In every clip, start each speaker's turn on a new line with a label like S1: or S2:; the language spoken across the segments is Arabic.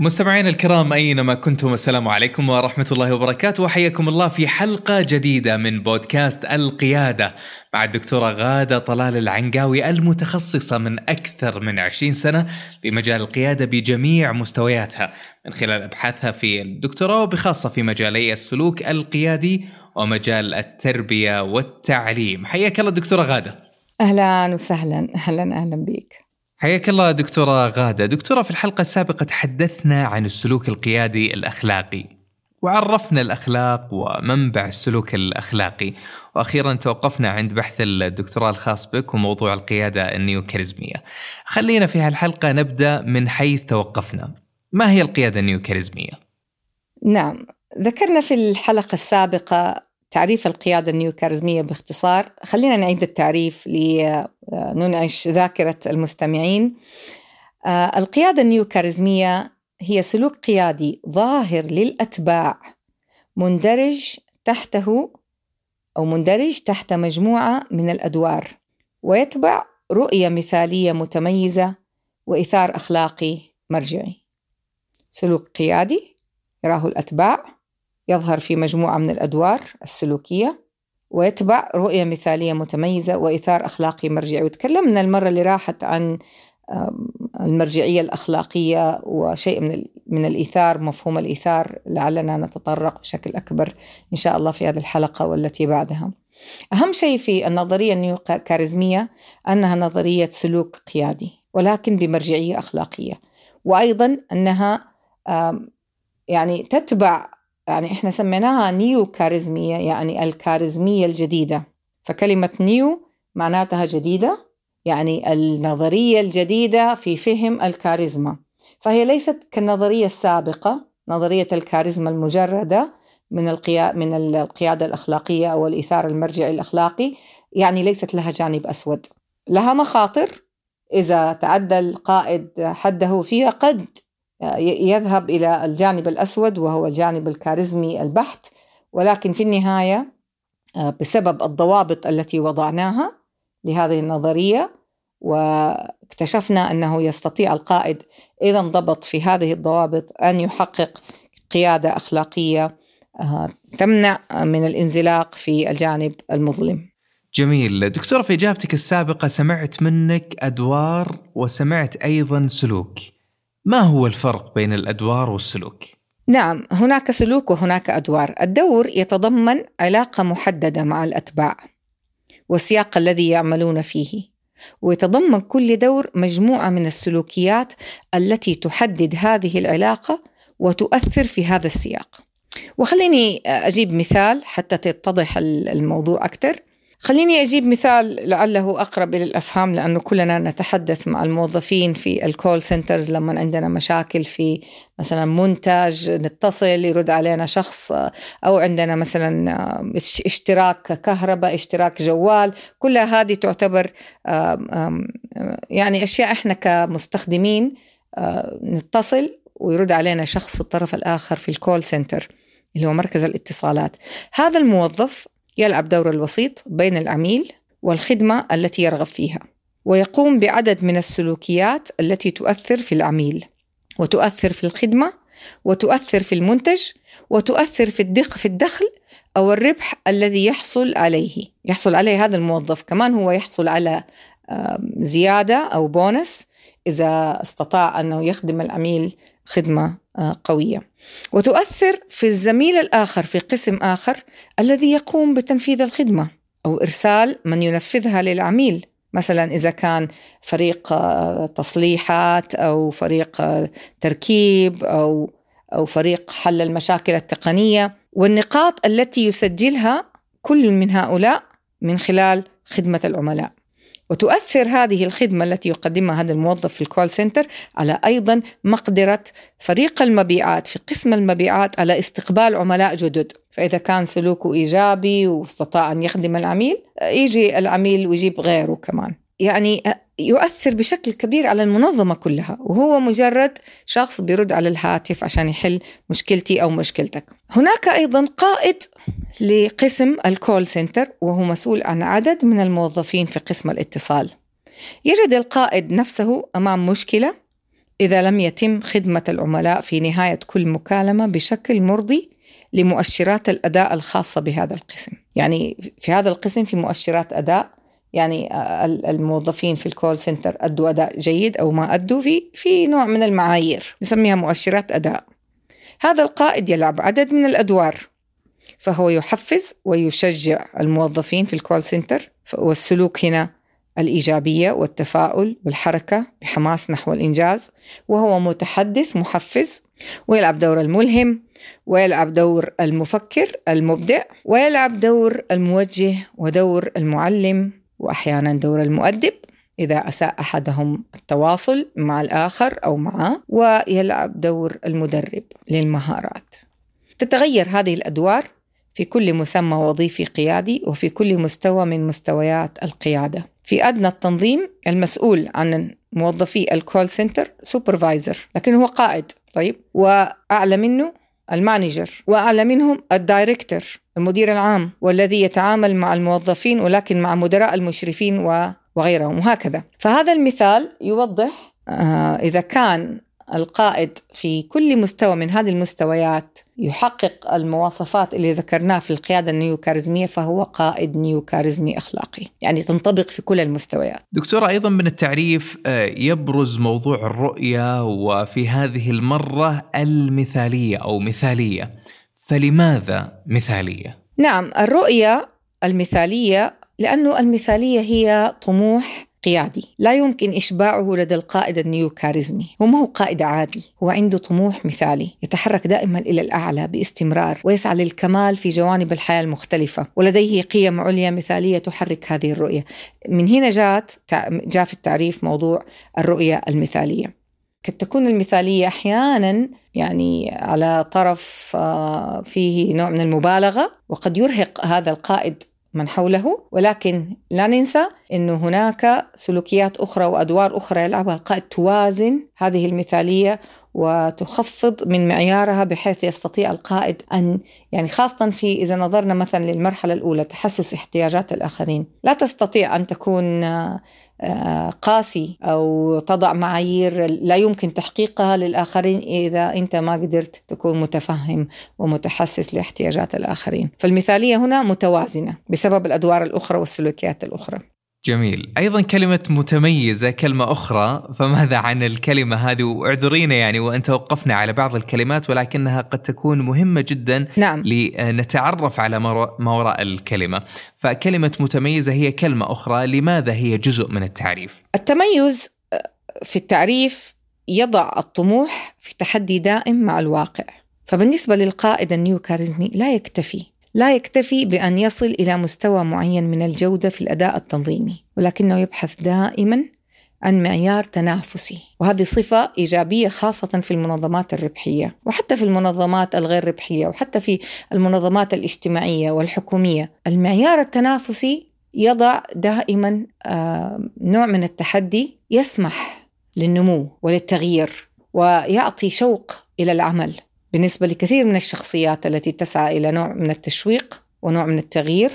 S1: مستمعينا الكرام أينما كنتم؟ السلام عليكم ورحمة الله وبركاته. وحياكم الله في حلقة جديدة من بودكاست القيادة مع الدكتورة غادة طلال العنقاوي المتخصصة من أكثر من 20 سنة في مجال القيادة بجميع مستوياتها من خلال أبحاثها في الدكتوراه وبخاصة في مجالي السلوك القيادي ومجال التربية والتعليم. حياك الله دكتورة غادة.
S2: أهلا وسهلا. أهلا أهلا بك
S1: حياك الله دكتورة غادة. دكتورة في الحلقة السابقة تحدثنا عن السلوك القيادي الأخلاقي. وعرفنا الأخلاق ومنبع السلوك الأخلاقي. وأخيرا توقفنا عند بحث الدكتوراه الخاص بك وموضوع القيادة النيوكاريزمية. خلينا في هالحلقة نبدأ من حيث توقفنا. ما هي القيادة النيوكاريزمية؟
S2: نعم. ذكرنا في الحلقة السابقة تعريف القيادة النيوكاريزمية باختصار. خلينا نعيد التعريف لننعش ذاكرة المستمعين. آه، القيادة النيوكاريزمية هي سلوك قيادي ظاهر للأتباع مندرج تحته أو مندرج تحت مجموعة من الأدوار ويتبع رؤية مثالية متميزة وإثار أخلاقي مرجعي. سلوك قيادي يراه الأتباع يظهر في مجموعة من الأدوار السلوكية ويتبع رؤية مثالية متميزة وإثار أخلاقي مرجعي. وتكلمنا المرة اللي راحت عن المرجعية الأخلاقية وشيء من من الإيثار مفهوم الإيثار لعلنا نتطرق بشكل أكبر إن شاء الله في هذه الحلقة والتي بعدها. أهم شيء في النظرية النيوكاريزمية أنها نظرية سلوك قيادي ولكن بمرجعية أخلاقية. وأيضا أنها يعني تتبع يعني إحنا سميناها نيو كاريزمية يعني الكاريزمية الجديدة. فكلمة نيو معناتها جديدة يعني النظرية الجديدة في فهم الكاريزما. فهي ليست كالنظرية السابقة نظرية الكاريزما المجردة من القيا من القيادة الأخلاقية أو الإيثار المرجعي الأخلاقي يعني ليست لها جانب أسود. لها مخاطر إذا تعدى القائد حده فيها قد يذهب إلى الجانب الأسود وهو الجانب الكاريزمي البحت ولكن في النهاية آه، بسبب الضوابط التي وضعناها لهذه النظرية واكتشفنا أنه يستطيع القائد إذا انضبط في هذه الضوابط أن يحقق قيادة أخلاقية آه، تمنع من الانزلاق في الجانب المظلم.
S1: جميل. دكتورة في إجابتك السابقة سمعت منك أدوار وسمعت أيضا سلوك. ما هو الفرق بين الأدوار والسلوك؟
S2: نعم هناك سلوك وهناك أدوار، الدور يتضمن علاقة محددة مع الأتباع والسياق الذي يعملون فيه ويتضمن كل دور مجموعة من السلوكيات التي تحدد هذه العلاقة وتؤثر في هذا السياق. وخليني أجيب مثال حتى تتضح الموضوع أكثر. خليني أجيب مثال لعله أقرب إلى الأفهام لأنه كلنا نتحدث مع الموظفين في ال call centers لما عندنا مشاكل في مثلا منتج نتصل يرد علينا شخص أو عندنا مثلا اشتراك كهرباء اشتراك جوال. كلها هذه تعتبر يعني أشياء إحنا كمستخدمين نتصل ويرد علينا شخص في الطرف الآخر في ال call center اللي هو مركز الاتصالات. هذا الموظف يلعب دور الوسيط بين العميل والخدمة التي يرغب فيها ويقوم بعدد من السلوكيات التي تؤثر في العميل وتؤثر في الخدمة وتؤثر في المنتج وتؤثر في الدخل في الدخل أو الربح الذي يحصل عليه. يحصل عليه هذا الموظف. كمان هو يحصل على زيادة أو بونس إذا استطاع أنه يخدم العميل خدمة قوية. وتؤثر في الزميل الآخر في قسم آخر الذي يقوم بتنفيذ الخدمة أو إرسال من ينفذها للعميل. مثلا إذا كان فريق آه، تصليحات أو فريق آه، تركيب أو أو فريق حل المشاكل التقنية. والنقاط التي يسجلها كل من هؤلاء من خلال خدمة العملاء. وتؤثر هذه الخدمة التي يقدمها هذا الموظف في الكول سنتر على أيضا مقدرة فريق المبيعات في قسم المبيعات على استقبال عملاء جدد. فإذا كان سلوكه إيجابي واستطاع أن يخدم العميل يجي العميل ويجيب غيره كمان. يعني يؤثر بشكل كبير على المنظمة كلها وهو مجرد شخص بيرد على الهاتف عشان يحل مشكلتي أو مشكلتك. هناك أيضا قائد لقسم الكول سنتر وهو مسؤول عن عدد من الموظفين في قسم الاتصال. يجد القائد نفسه أمام مشكلة إذا لم يتم خدمة العملاء في نهاية كل مكالمة بشكل مرضي لمؤشرات الأداء الخاصة بهذا القسم. يعني في هذا القسم في مؤشرات أداء يعني الموظفين في ال call center أدوا أداء جيد أو ما أدوا في في نوع من المعايير نسميها مؤشرات أداء. هذا القائد يلعب عدد من الأدوار. فهو يحفز ويشجع الموظفين في ال call center والسلوك هنا الإيجابية والتفاؤل والحركة بحماس نحو الإنجاز. وهو متحدث محفز ويلعب دور الملهم ويلعب دور المفكر المبدع ويلعب دور الموجه ودور المعلم وأحيانا دور المؤدب إذا أساء أحدهم التواصل مع الآخر أو معه ويلعب دور المدرب للمهارات. تتغير هذه الأدوار في كل مسمى وظيفي قيادي وفي كل مستوى من مستويات القيادة. في أدنى التنظيم المسؤول عن موظفي ال call center supervisor لكن هو قائد طيب؟ وأعلى منه ال manager وأعلى منهم ال director المدير العام والذي يتعامل مع الموظفين ولكن مع مدراء المشرفين وغيرهم وهكذا. فهذا المثال يوضح آه، إذا كان القائد في كل مستوى من هذه المستويات يحقق المواصفات اللي ذكرناها في القيادة النيوكاريزمية فهو قائد نيوكاريزمي أخلاقي. يعني تنطبق في كل المستويات.
S1: دكتورة أيضا من التعريف آه، يبرز موضوع الرؤية وفي هذه المرة المثالية أو مثالية. فلماذا مثالية؟
S2: نعم الرؤية المثالية لأنه المثالية هي طموح قيادي. لا يمكن إشباعه لدى القائد النيوكاريزمي. هو ما هو قائد عادي. هو عنده طموح مثالي. يتحرك دائما إلى الأعلى باستمرار. ويسعى للكمال في جوانب الحياة المختلفة. ولديه قيم عليا مثالية تحرك هذه الرؤية. من هنا جاءت جاء في التعريف موضوع الرؤية المثالية. قد تكون المثالية أحيانا يعني على طرف آه، فيه نوع من المبالغة. وقد يرهق هذا القائد من حوله ولكن لا ننسى أنه هناك سلوكيات أخرى وأدوار أخرى. يلعبها القائد توازن هذه المثالية وتخفض من معيارها بحيث يستطيع القائد أن يعني خاصة في إذا نظرنا مثلا للمرحلة الأولى تحسس احتياجات الآخرين لا تستطيع أن تكون آه، قاسي أو تضع معايير لا يمكن تحقيقها للآخرين إذا أنت ما قدرت تكون متفهم ومتحسس لاحتياجات الآخرين، فالمثالية هنا متوازنة بسبب الأدوار الأخرى والسلوكيات الأخرى.
S1: جميل. أيضا كلمة متميزة كلمة أخرى فماذا عن الكلمة هذه؟ واعذرينا يعني وأن توقفنا على بعض الكلمات ولكنها قد تكون مهمة جدا
S2: نعم.
S1: لنتعرف على ما وراء الكلمة. فكلمة متميزة هي كلمة أخرى لماذا هي جزء من التعريف؟
S2: التميز في التعريف يضع الطموح في تحدي دائم مع الواقع. فبالنسبة للقائد النيو كاريزمي لا يكتفي لا يكتفي بأن يصل إلى مستوى معين من الجودة في الأداء التنظيمي ولكنه يبحث دائما عن معيار تنافسي وهذه صفة إيجابية خاصة في المنظمات الربحية وحتى في المنظمات الغير ربحية وحتى في المنظمات الاجتماعية والحكومية. المعيار التنافسي يضع دائما آه، نوع من التحدي يسمح للنمو وللتغيير ويعطي شوق إلى العمل. بالنسبة لكثير من الشخصيات التي تسعى إلى نوع من التشويق ونوع من التغيير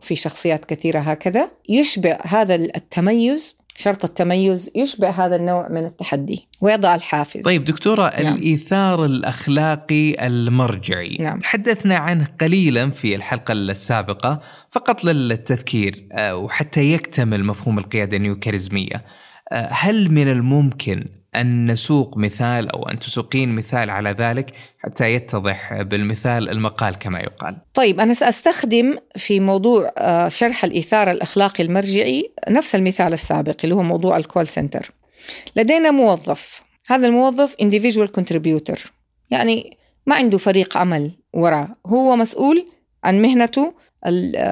S2: في شخصيات كثيرة هكذا يشبع هذا التميز شرط التميز يشبع هذا النوع من التحدي ويضع الحافز
S1: طيب دكتورة نعم. الإيثار الأخلاقي المرجعي
S2: نعم.
S1: تحدثنا عنه قليلا في الحلقة السابقة فقط للتذكير آه، وحتى يكتمل مفهوم القيادة النيوكاريزمية آه، هل من الممكن أن نسوق مثال أو أن تسوقين مثال على ذلك حتى يتضح بالمثال المقال كما يقال.
S2: طيب أنا سأستخدم في موضوع آه، شرح الإثارة الأخلاقي المرجعي نفس المثال السابق اللي هو موضوع الكول سنتر. لدينا موظف. هذا الموظف individual contributor. يعني ما عنده فريق عمل وراه هو مسؤول عن مهنته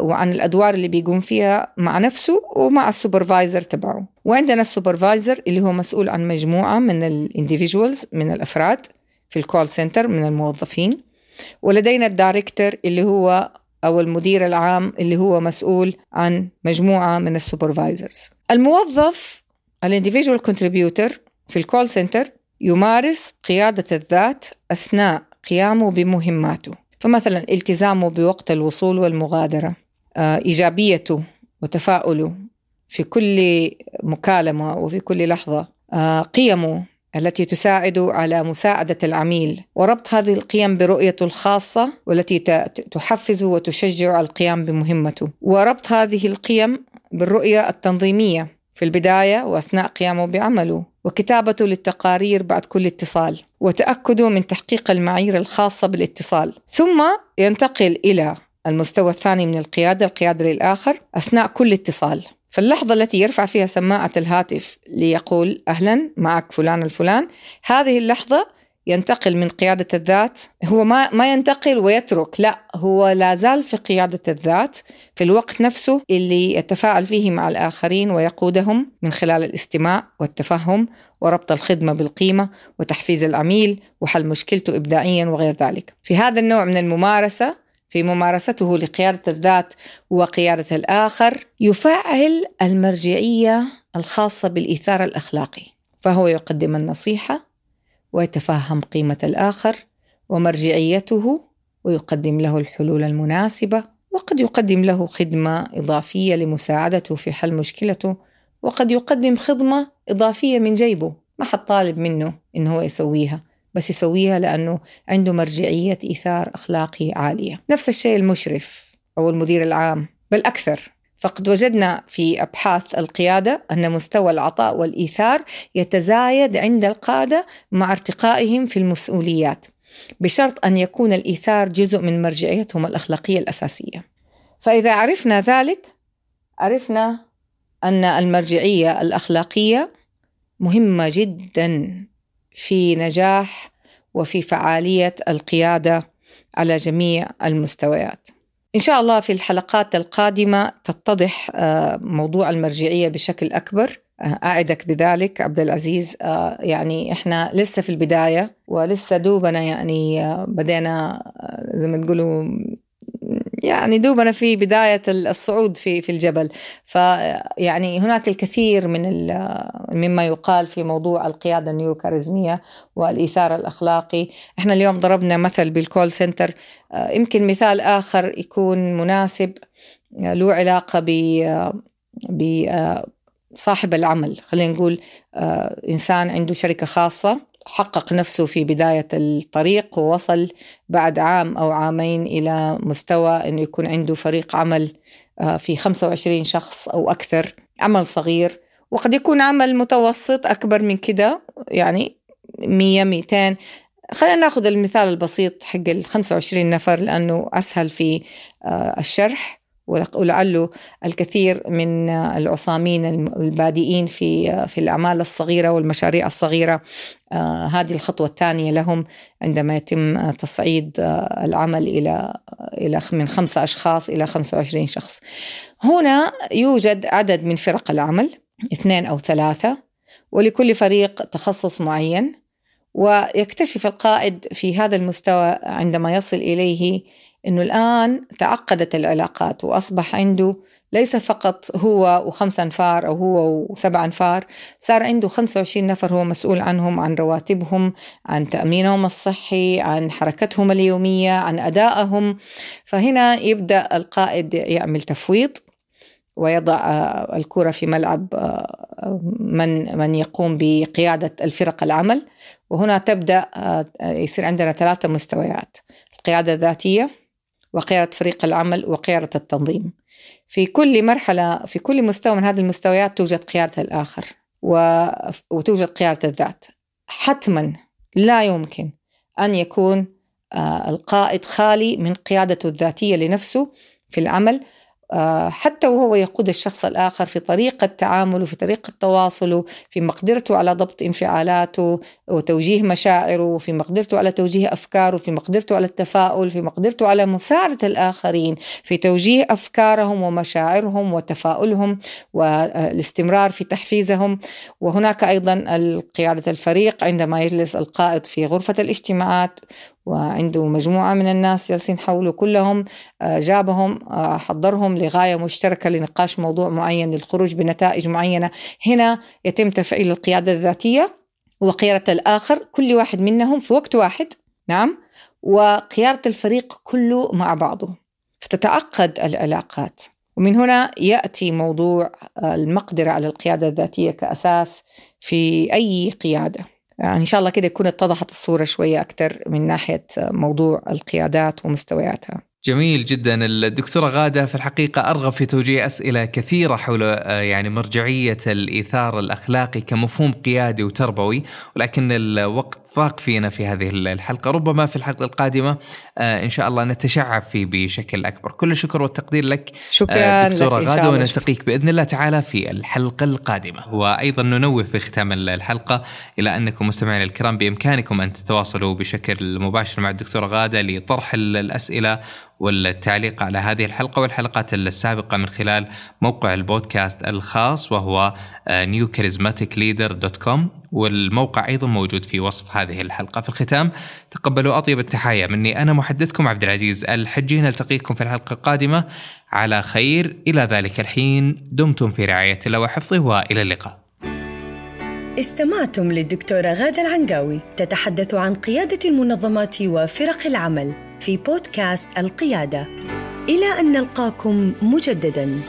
S2: وعن الأدوار اللي بيقوم فيها مع نفسه ومع ال supervisor تبعه. وعندنا ال supervisor اللي هو مسؤول عن مجموعة من ال individuals من الأفراد في ال call center من الموظفين. ولدينا ال director اللي هو أو المدير العام اللي هو مسؤول عن مجموعة من ال supervisors. الموظف ال individual contributor في ال call center يمارس قيادة الذات أثناء قيامه بمهماته. فمثلا التزامه بوقت الوصول والمغادرة آه، إيجابيته وتفاؤله في كل مكالمة وفي كل لحظة آه، قيمه التي تساعد على مساعدة العميل. وربط هذه القيم برؤيته الخاصة والتي تحفز وتشجع القيام بمهمته. وربط هذه القيم بالرؤية التنظيمية في البداية وأثناء قيامه بعمله. وكتابته للتقارير بعد كل اتصال. وتأكده من تحقيق المعايير الخاصة بالاتصال. ثم ينتقل إلى المستوى الثاني من القيادة القيادة للآخر أثناء كل اتصال. فاللحظة التي يرفع فيها سماعة الهاتف ليقول أهلا معك فلان الفلان. هذه اللحظة ينتقل من قيادة الذات هو ما ما ينتقل ويترك لا هو لا زال في قيادة الذات في الوقت نفسه اللي يتفاعل فيه مع الآخرين ويقودهم من خلال الاستماع والتفهم وربط الخدمة بالقيمة وتحفيز العميل وحل مشكلته إبداعيا وغير ذلك. في هذا النوع من الممارسة في ممارسته لقيادة الذات وقيادة الآخر يفعل المرجعية الخاصة بالإيثار الأخلاقي فهو يقدم النصيحة ويتفهم قيمة الآخر ومرجعيته ويقدم له الحلول المناسبة وقد يقدم له خدمة إضافية لمساعدته في حل مشكلته وقد يقدم خدمة إضافية من جيبه. ما حد طالب منه إنه هو يسويها بس يسويها لأنه عنده مرجعية إيثار أخلاقي عالية. نفس الشيء المشرف أو المدير العام بل أكثر. فقد وجدنا في أبحاث القيادة أن مستوى العطاء والإيثار يتزايد عند القادة مع ارتقائهم في المسؤوليات بشرط أن يكون الإيثار جزء من مرجعيتهم الأخلاقية الأساسية. فإذا عرفنا ذلك عرفنا أن المرجعية الأخلاقية مهمة جدا في نجاح وفي فعالية القيادة على جميع المستويات. إن شاء الله في الحلقات القادمة تتضح آه، موضوع المرجعية بشكل أكبر. آه، أعدك بذلك عبد العزيز. آه، يعني إحنا لسه في البداية ولسه دوبنا يعني بدينا زي ما تقولوا يعني دوبنا في بداية الصعود في في الجبل. فيعني هناك الكثير من مما يقال في موضوع القيادة النيوكاريزمية والإيثار الأخلاقي. إحنا اليوم ضربنا مثل بالكول سنتر آه، يمكن مثال آخر يكون مناسب. آه، له علاقة ب آه، العمل. خلينا نقول إنسان عنده شركة خاصة حقق نفسه في بداية الطريق ووصل بعد عام أو عامين إلى مستوى أنه يكون عنده فريق عمل في 25 شخص أو أكثر عمل صغير. وقد يكون عمل متوسط أكبر من كده يعني 100 200 خلينا ناخذ المثال البسيط حق ال 25 نفر لأنه أسهل في آه، الشرح ولعله الكثير من العصامين البادئين في في الأعمال الصغيرة والمشاريع الصغيرة. آه، هذه الخطوة الثانية لهم عندما يتم تصعيد آه، العمل إلى إلى من خمسة أشخاص إلى 25 شخص. هنا يوجد عدد من فرق العمل. اثنين أو ثلاثة ولكل فريق تخصص معين. ويكتشف القائد في هذا المستوى عندما يصل إليه إنه الآن تعقدت العلاقات وأصبح عنده ليس فقط هو وخمس أنفار أو هو وسبع أنفار صار عنده 25 نفر هو مسؤول عنهم عن رواتبهم عن تأمينهم الصحي عن حركتهم اليومية عن أدائهم. فهنا يبدأ القائد يعمل تفويض. ويضع الكرة في ملعب من من يقوم بقيادة الفرق العمل. وهنا تبدأ يصير عندنا ثلاثة مستويات القيادة الذاتية وقيادة فريق العمل وقيادة التنظيم. في كل مرحلة في كل مستوى من هذه المستويات توجد قيادة الآخر وتوجد قيادة الذات. حتما لا يمكن أن يكون آه، القائد خالي من قيادته الذاتية لنفسه في العمل. آه، حتى وهو يقود الشخص الآخر في طريقة تعامله في طريقة تواصله في مقدرته على ضبط انفعالاته وتوجيه مشاعره في مقدرته على توجيه أفكاره في مقدرته على التفاؤل في مقدرته على مساعدة الآخرين في توجيه أفكارهم ومشاعرهم وتفاؤلهم والاستمرار في تحفيزهم. وهناك أيضا قيادة الفريق عندما يجلس القائد في غرفة الاجتماعات وعنده مجموعة من الناس جالسين حوله كلهم آه، جابهم آه، حضرهم لغاية مشتركة لنقاش موضوع معين للخروج بنتائج معينة. هنا يتم تفعيل القيادة الذاتية وقيادة الآخر كل واحد منهم في وقت واحد نعم وقيادة الفريق كله مع بعضه. فتتعقد العلاقات. ومن هنا يأتي موضوع المقدرة على القيادة الذاتية كأساس في قيادة. يعني إن شاء الله كده تكون اتضحت الصورة شوية أكثر من ناحية موضوع القيادات ومستوياتها.
S1: جميل جدا. الدكتورة غادة في الحقيقة أرغب في توجيه أسئلة كثيرة حول آه، يعني مرجعية الإيثار الأخلاقي كمفهوم قيادي وتربوي ولكن الوقت ضاق فينا في هذه الحلقة. ربما في الحلقة القادمة آه، إن شاء الله نتشعب فيه بشكل أكبر. كل الشكر والتقدير لك
S2: شكرا آه،
S1: دكتورة
S2: لك
S1: غادة ونلتقيك بإذن الله تعالى في الحلقة القادمة. وأيضا ننوه في ختام الحلقة إلى أنكم مستمعين الكرام بإمكانكم أن تتواصلوا بشكل مباشر مع الدكتورة غادة لطرح الأسئلة والتعليق على هذه الحلقة والحلقات السابقة من خلال موقع البودكاست الخاص وهو newcharismaticleader.com والموقع أيضا موجود في وصف هذه الحلقة. في الختام تقبلوا أطيب التحايا مني أنا محدثكم عبد العزيز الحجي. نلتقيكم في الحلقة القادمة. على خير. إلى ذلك الحين. دمتم في رعاية الله وحفظه وإلى اللقاء.
S3: استمعتم للدكتورة غادة العنقاوي تتحدث عن قيادة المنظمات وفرق العمل في بودكاست القيادة. إلى أن نلقاكم مجدداً.